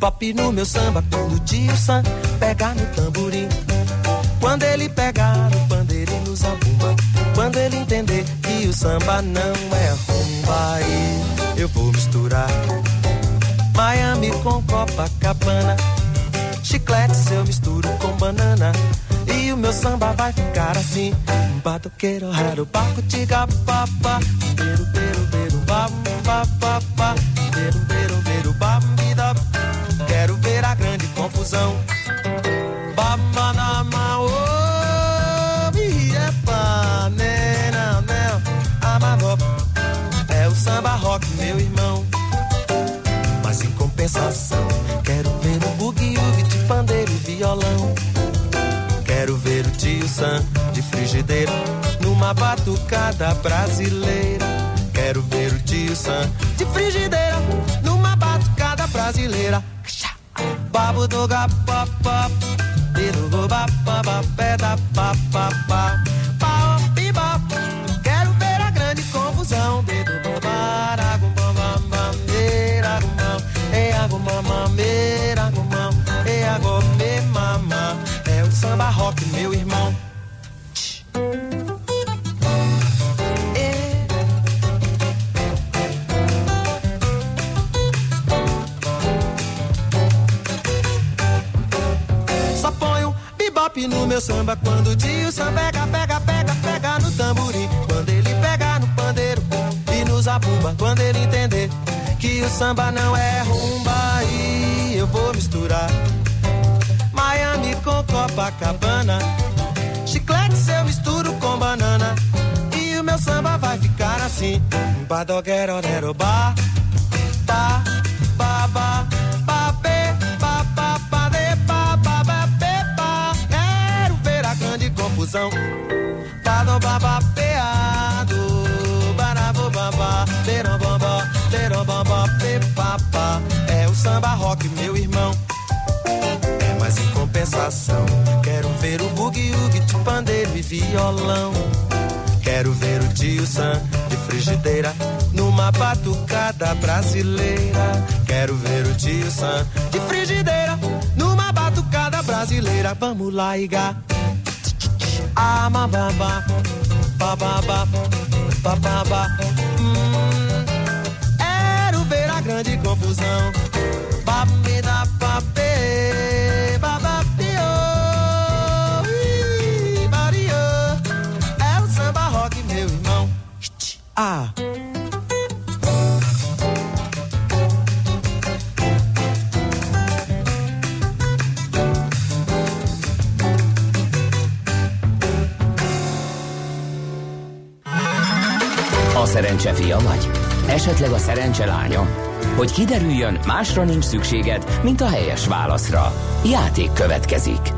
Bebop no meu samba quando o tio Sam pega no tamborim. Quando ele pegar no pandeiro e no zabumba. Quando ele entender que o samba não é rumba, aí eu vou misturar Miami com Copacabana. Chiclete se eu misturo com banana. E o meu samba vai ficar assim. Batoqueiro, raro, baco, tiga, papá. Beiro, beiro, beiro, bam, ba, ba, ba. Beiro, beiro, confusão. Baba na mão, oh, epa, nena, nena, amarro. É o samba rock, meu irmão. Mas em compensação, quero ver o bugue-ugue de pandeiro e violão. Quero ver o tio Sam de frigideira numa batucada brasileira. Quero ver o tio Sam de frigideira numa batucada brasileira babu do gapapá, e do gobapá, pé da papapá. Quero ver a grande confusão, dedo bombar, agumbam, mameira, agumbam, e agumbam, mameira, e agomê, mamá. É o samba rock, meu irmão. Bebop no meu samba quando o tio Sam pega, pega, pega, pega no tamborim. Quando ele pega no pandeiro e no zabumba. Quando ele entender que o samba não é rumba, aí eu vou misturar Miami com Copacabana. Chiclete eu misturo com banana. E o meu samba vai ficar assim. Badoguero, nero, ba, ba, confusão. Bado, ba, ba, peado. Barabo, ba, ba, deram, ba, ba, deram, ba, ba, be, ba, ba. É o samba rock, meu irmão. É mais em compensação. Quero ver o bugue-ugue de pandeiro e violão. Quero ver o tio Sam de frigideira numa batucada brasileira. Quero ver o tio Sam de frigideira numa batucada brasileira. Vamos lá, Iga. Ah, mababa, bababa, bababa. Hum, quero ver a grande confusão. Papi da papi, babapio, Mario. É o samba rock, meu irmão. Ah. Szerencse fia vagy? Esetleg a szerencse lánya? Hogy kiderüljön, másra nincs szükséged, mint a helyes válaszra. Játék következik.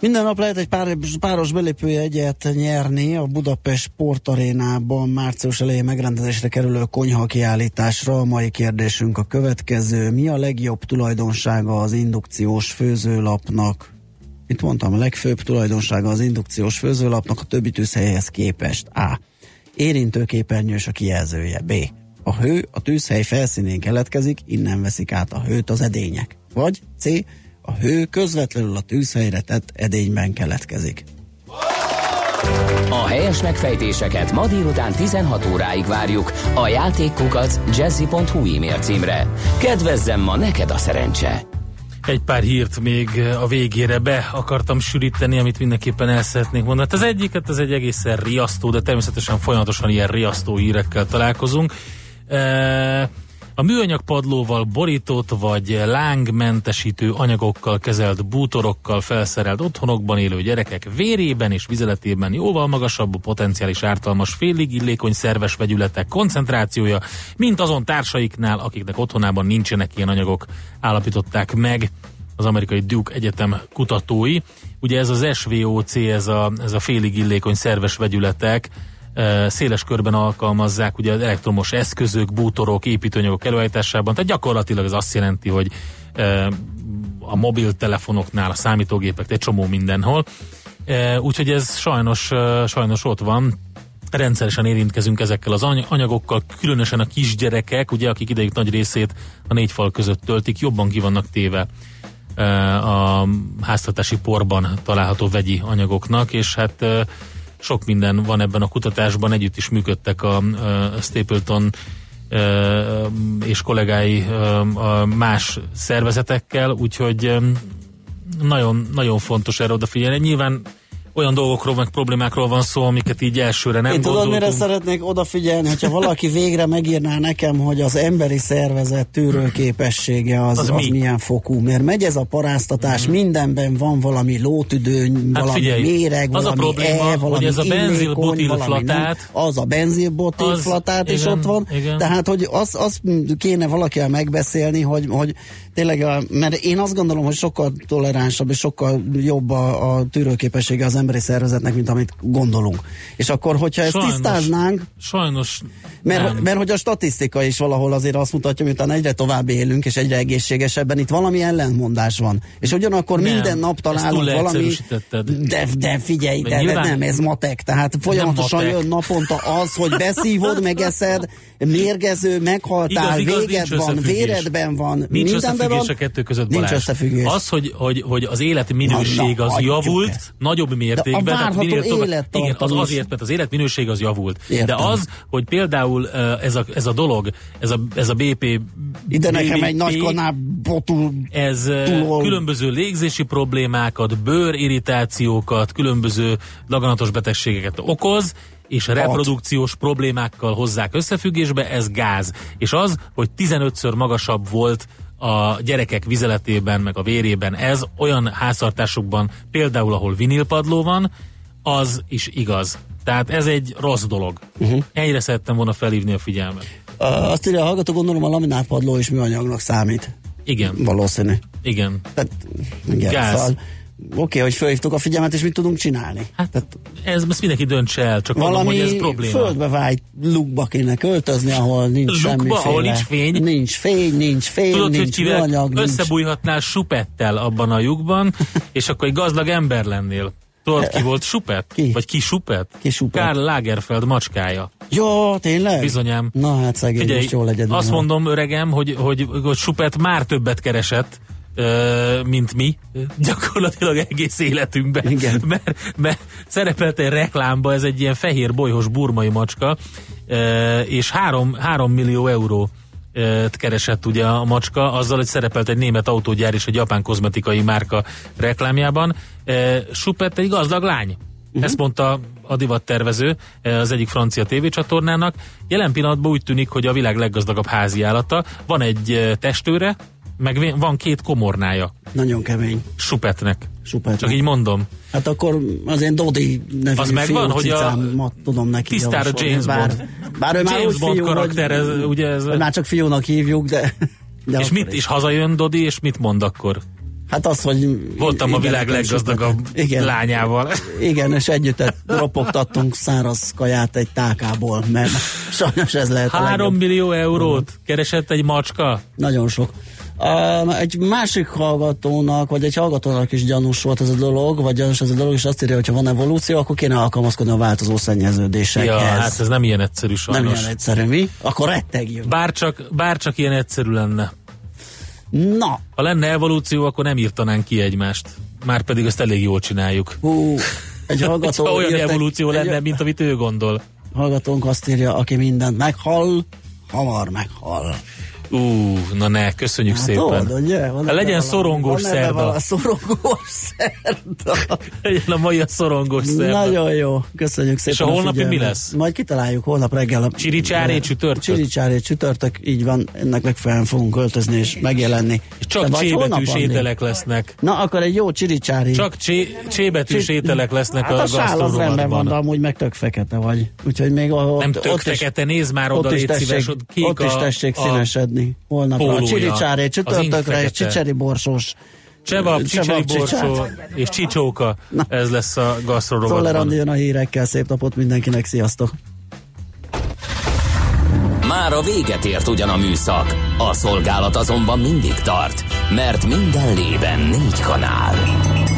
Minden nap lehet egy pár, páros belépőjegyet nyerni a Budapest Sportarénában március elején megrendezésre kerülő konyha kiállításra. A mai kérdésünk a következő. Mi a legjobb tulajdonsága az indukciós főzőlapnak? Itt mondtam, a legfőbb tulajdonsága az indukciós főzőlapnak a többi tűzhelyhez képest. A. Érintőképernyős a kijelzője. B. A hő a tűzhely felszínén keletkezik, innen veszik át a hőt az edények. Vagy C. A hő közvetlenül a tűzhelyre tett edényben keletkezik. A helyes megfejtéseket ma délután 16 óráig várjuk a játékkukac jazzy.hu e-mail címre. Kedvezzem ma neked a szerencse! Egy pár hírt még a végére be akartam sűríteni, amit mindenképpen el szeretnék mondani. Hát az egyiket, ez egy egészen riasztó, de természetesen folyamatosan ilyen riasztó hírekkel találkozunk. E- a műanyag padlóval borított vagy lángmentesítő anyagokkal kezelt bútorokkal felszerelt otthonokban élő gyerekek vérében és vizeletében jóval magasabb a potenciális ártalmas félig illékony szerves vegyületek koncentrációja, mint azon társaiknál, akiknek otthonában nincsenek ilyen anyagok, állapították meg az amerikai Duke Egyetem kutatói. Ugye ez az SVOC, ez a, ez a félig illékony szerves vegyületek, széles körben alkalmazzák ugye az elektromos eszközök, bútorok, építőanyagok előállításában, tehát gyakorlatilag ez azt jelenti, hogy a mobiltelefonoknál, a számítógépek, egy csomó mindenhol. Úgyhogy ez sajnos, sajnos ott van, rendszeresen érintkezünk ezekkel az anyagokkal, különösen a kisgyerekek, ugye, akik idejük nagy részét a négy fal között töltik, jobban ki vannak téve a háztartási porban található vegyi anyagoknak, és hát sok minden van ebben a kutatásban, együtt is működtek a, a Stapleton és kollégái más szervezetekkel, úgyhogy nagyon, nagyon fontos erre odafigyelni. Nyilván olyan dolgokról, meg problémákról van szó, amiket így elsőre nem Én tudod, gondoltunk. mire szeretnék odafigyelni, hogyha valaki végre megírná nekem, hogy az emberi szervezet tűrőképessége az, Az az, mi? milyen fokú, mert megy ez a paráztatás, Mhm. mindenben van valami lótüdő, Hát valami figyelj, méreg, az a valami probléma, e, hogy valami ez a nem. Az a benzilbutilflatát is igen, ott van, igen. tehát hogy azt az kéne valakivel megbeszélni, hogy, hogy tényleg, a, mert én azt gondolom, hogy sokkal toleránsabb és sokkal jobb a, a tűrőképessége az emberi szervezetnek, mint amit gondolunk. És akkor, hogyha ezt Sajnos. tisztáznánk, Sajnos mert, nem. mert hogy a statisztika is valahol azért azt mutatja, miután egyre tovább élünk, és egyre egészségesebben, itt valami ellentmondás van. És ugyanakkor Nem, minden nap találunk valami... De, de figyelj, De de, nem, ez matek. Tehát folyamatosan matek. jön naponta az, hogy beszívod, megeszed, mérgező, meghaltál, Igaz, igaz, véged nincs van, véredben van, Nincs mindenben van. a kettő között, Nincs Balázs. összefüggés. Az, hogy, hogy, hogy az életminőség Na, na, az javult nagyobb mértékben. De a várható minél tovább- élettartam Igen, az azért, mert az életminőség az javult. Értem. De az, hogy például ez a, ez a dolog, ez a, ez a BP Ide nekem egy nagy botul ez túlol. különböző légzési problémákat, bőrirritációkat, különböző daganatos betegségeket okoz, és reprodukciós problémákkal hozzák összefüggésbe, ez gáz. És az, hogy 15-ször magasabb volt a gyerekek vizeletében, meg a vérében, ez olyan háztartásokban, például ahol vinilpadló van, az is igaz. Tehát ez egy rossz dolog. Uh-huh. Ennyire szerettem volna felhívni a figyelmet. Uh, azt írja a hallgató, gondolom a laminátpadló is műanyagnak számít. Igen. Valószínű. Igen. Tehát, igen, Gáz. Szóval, Oké, hogy felhívtuk a figyelmet, és mit tudunk csinálni? Hát, Tehát, ez ezt mindenki döntse el, csak mondom, valami hogy ez probléma. földbe vájt lukba kéne költözni, ahol nincs Lukba, semmiféle... ahol nincs fény? Nincs fény, nincs fény, Tudod, hogy nincs kivel műanyag, összebújhatnál supettel abban a lyukban, és akkor egy gazdag ember lennél. Tudod, ki volt supet? Ki? Vagy ki supet? Ki supet? Karl Lagerfeld macskája. Jó, tényleg? Bizonyám. Na hát szegény, Figyelj, most jól legyen. azt mondom, öregem, hogy, hogy, hogy supet már többet keresett, mint mi, gyakorlatilag egész életünkben. Igen. Mert, mert szerepelt egy reklámba, ez egy ilyen fehér bolyhos burmai macska, és három, három millió euró keresett ugye a macska, azzal, hogy szerepelt egy német autógyár és egy japán kozmetikai márka reklámjában. Ö, Supet egy gazdag lány. Uh-huh. Ezt mondta a divattervező az egyik francia tévécsatornának. Jelen pillanatban úgy tűnik, hogy a világ leggazdagabb házi állata. Van egy testőre, meg van két komornája. Nagyon kemény. Supetnek. Supetnek. Csak így mondom. Hát akkor az én Dodi nevű Az megvan, hogy a tudom neki tisztára javasolni. James bár, Bond. Bár ő már James úgy Bond fiú, karakter, ez, hogy, ugye ez... már csak fiúnak hívjuk, de... de És mit is. is hazajön Dodi, és mit mond akkor? Hát az, hogy... Voltam a igen, világ nekem leggazdagabb igen, lányával. Igen, és együtt ropogtattunk száraz kaját egy tákából, mert sajnos ez lehet a Három legjobb. millió eurót keresett egy macska. Nagyon sok. Egy másik hallgatónak, vagy egy hallgatónak is gyanús volt ez a dolog, vagy gyanús ez a dolog, és azt írja, hogy ha van evolúció, akkor kéne alkalmazkodni a változó szennyeződésekhez. Ja, hát ez nem ilyen egyszerű sajnos. Nem ilyen egyszerű, mi? Akkor rettegjünk. Bárcsak, bárcsak ilyen egyszerű lenne. Na. Ha lenne evolúció, akkor nem írtanánk ki egymást. Már pedig ezt elég jól csináljuk. Hú, egy hallgató ha olyan írt evolúció lenne, egy, mint amit ő gondol. Hallgatónk azt írja, aki mindent meghall, hamar meghal. Ú, na ne, köszönjük Hát szépen. Tudod, ugye? Van Hát legyen szorongós van szerda. valami Szorongós szerda. Legyen a mai a szorongós szerda. Nagyon jó, köszönjük szépen. És a holnapi mi lesz? Majd kitaláljuk holnap reggel. a- Csiricsáré csütörtök? Csiricsáré csütörtök, így van, ennek megfelelően fogunk költözni és megjelenni. És csak csébetűs ételek lesznek. Na, akkor egy jó csiricsári. Csak csé, csébetűs Csi- ételek lesznek hát a a sál az rendben van, de amúgy meg tök fekete vagy. Úgyhogy még ott, Nem tök ott fekete, nézd már oda, is légy szíves, ott is a- tessék a színesedni. Holnapra a pólója. csiricsáré Az csütörtökre és csicseri borsós. Csevap, csicseri borsó és csicsóka. Ez lesz a Szoller gasztronomarban. Andi jön a hírekkel, szép napot mindenkinek, sziasztok! Már a véget ért ugyan a műszak, a szolgálat azonban mindig tart, mert minden lében négy kanál.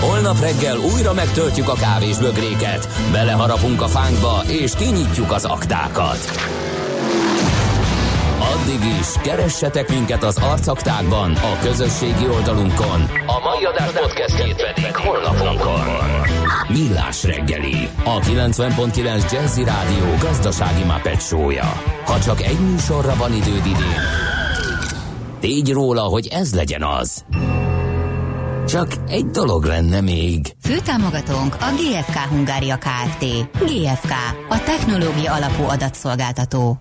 Holnap reggel újra megtöltjük a kávés bögréket, beleharapunk a fánkba és kinyitjuk az aktákat. Addig is, keressetek minket az arcaktákban, a közösségi oldalunkon. A mai adás podcastjét pedig holnapunkon. Millás reggeli, a 90.9 Jazzy Rádió gazdasági show-ja. Ha csak egy műsorra van időd idén, tégy róla, hogy ez legyen az. Csak egy dolog lenne még. Főtámogatónk a GFK Hungária Kft. GFK, a technológia alapú adatszolgáltató.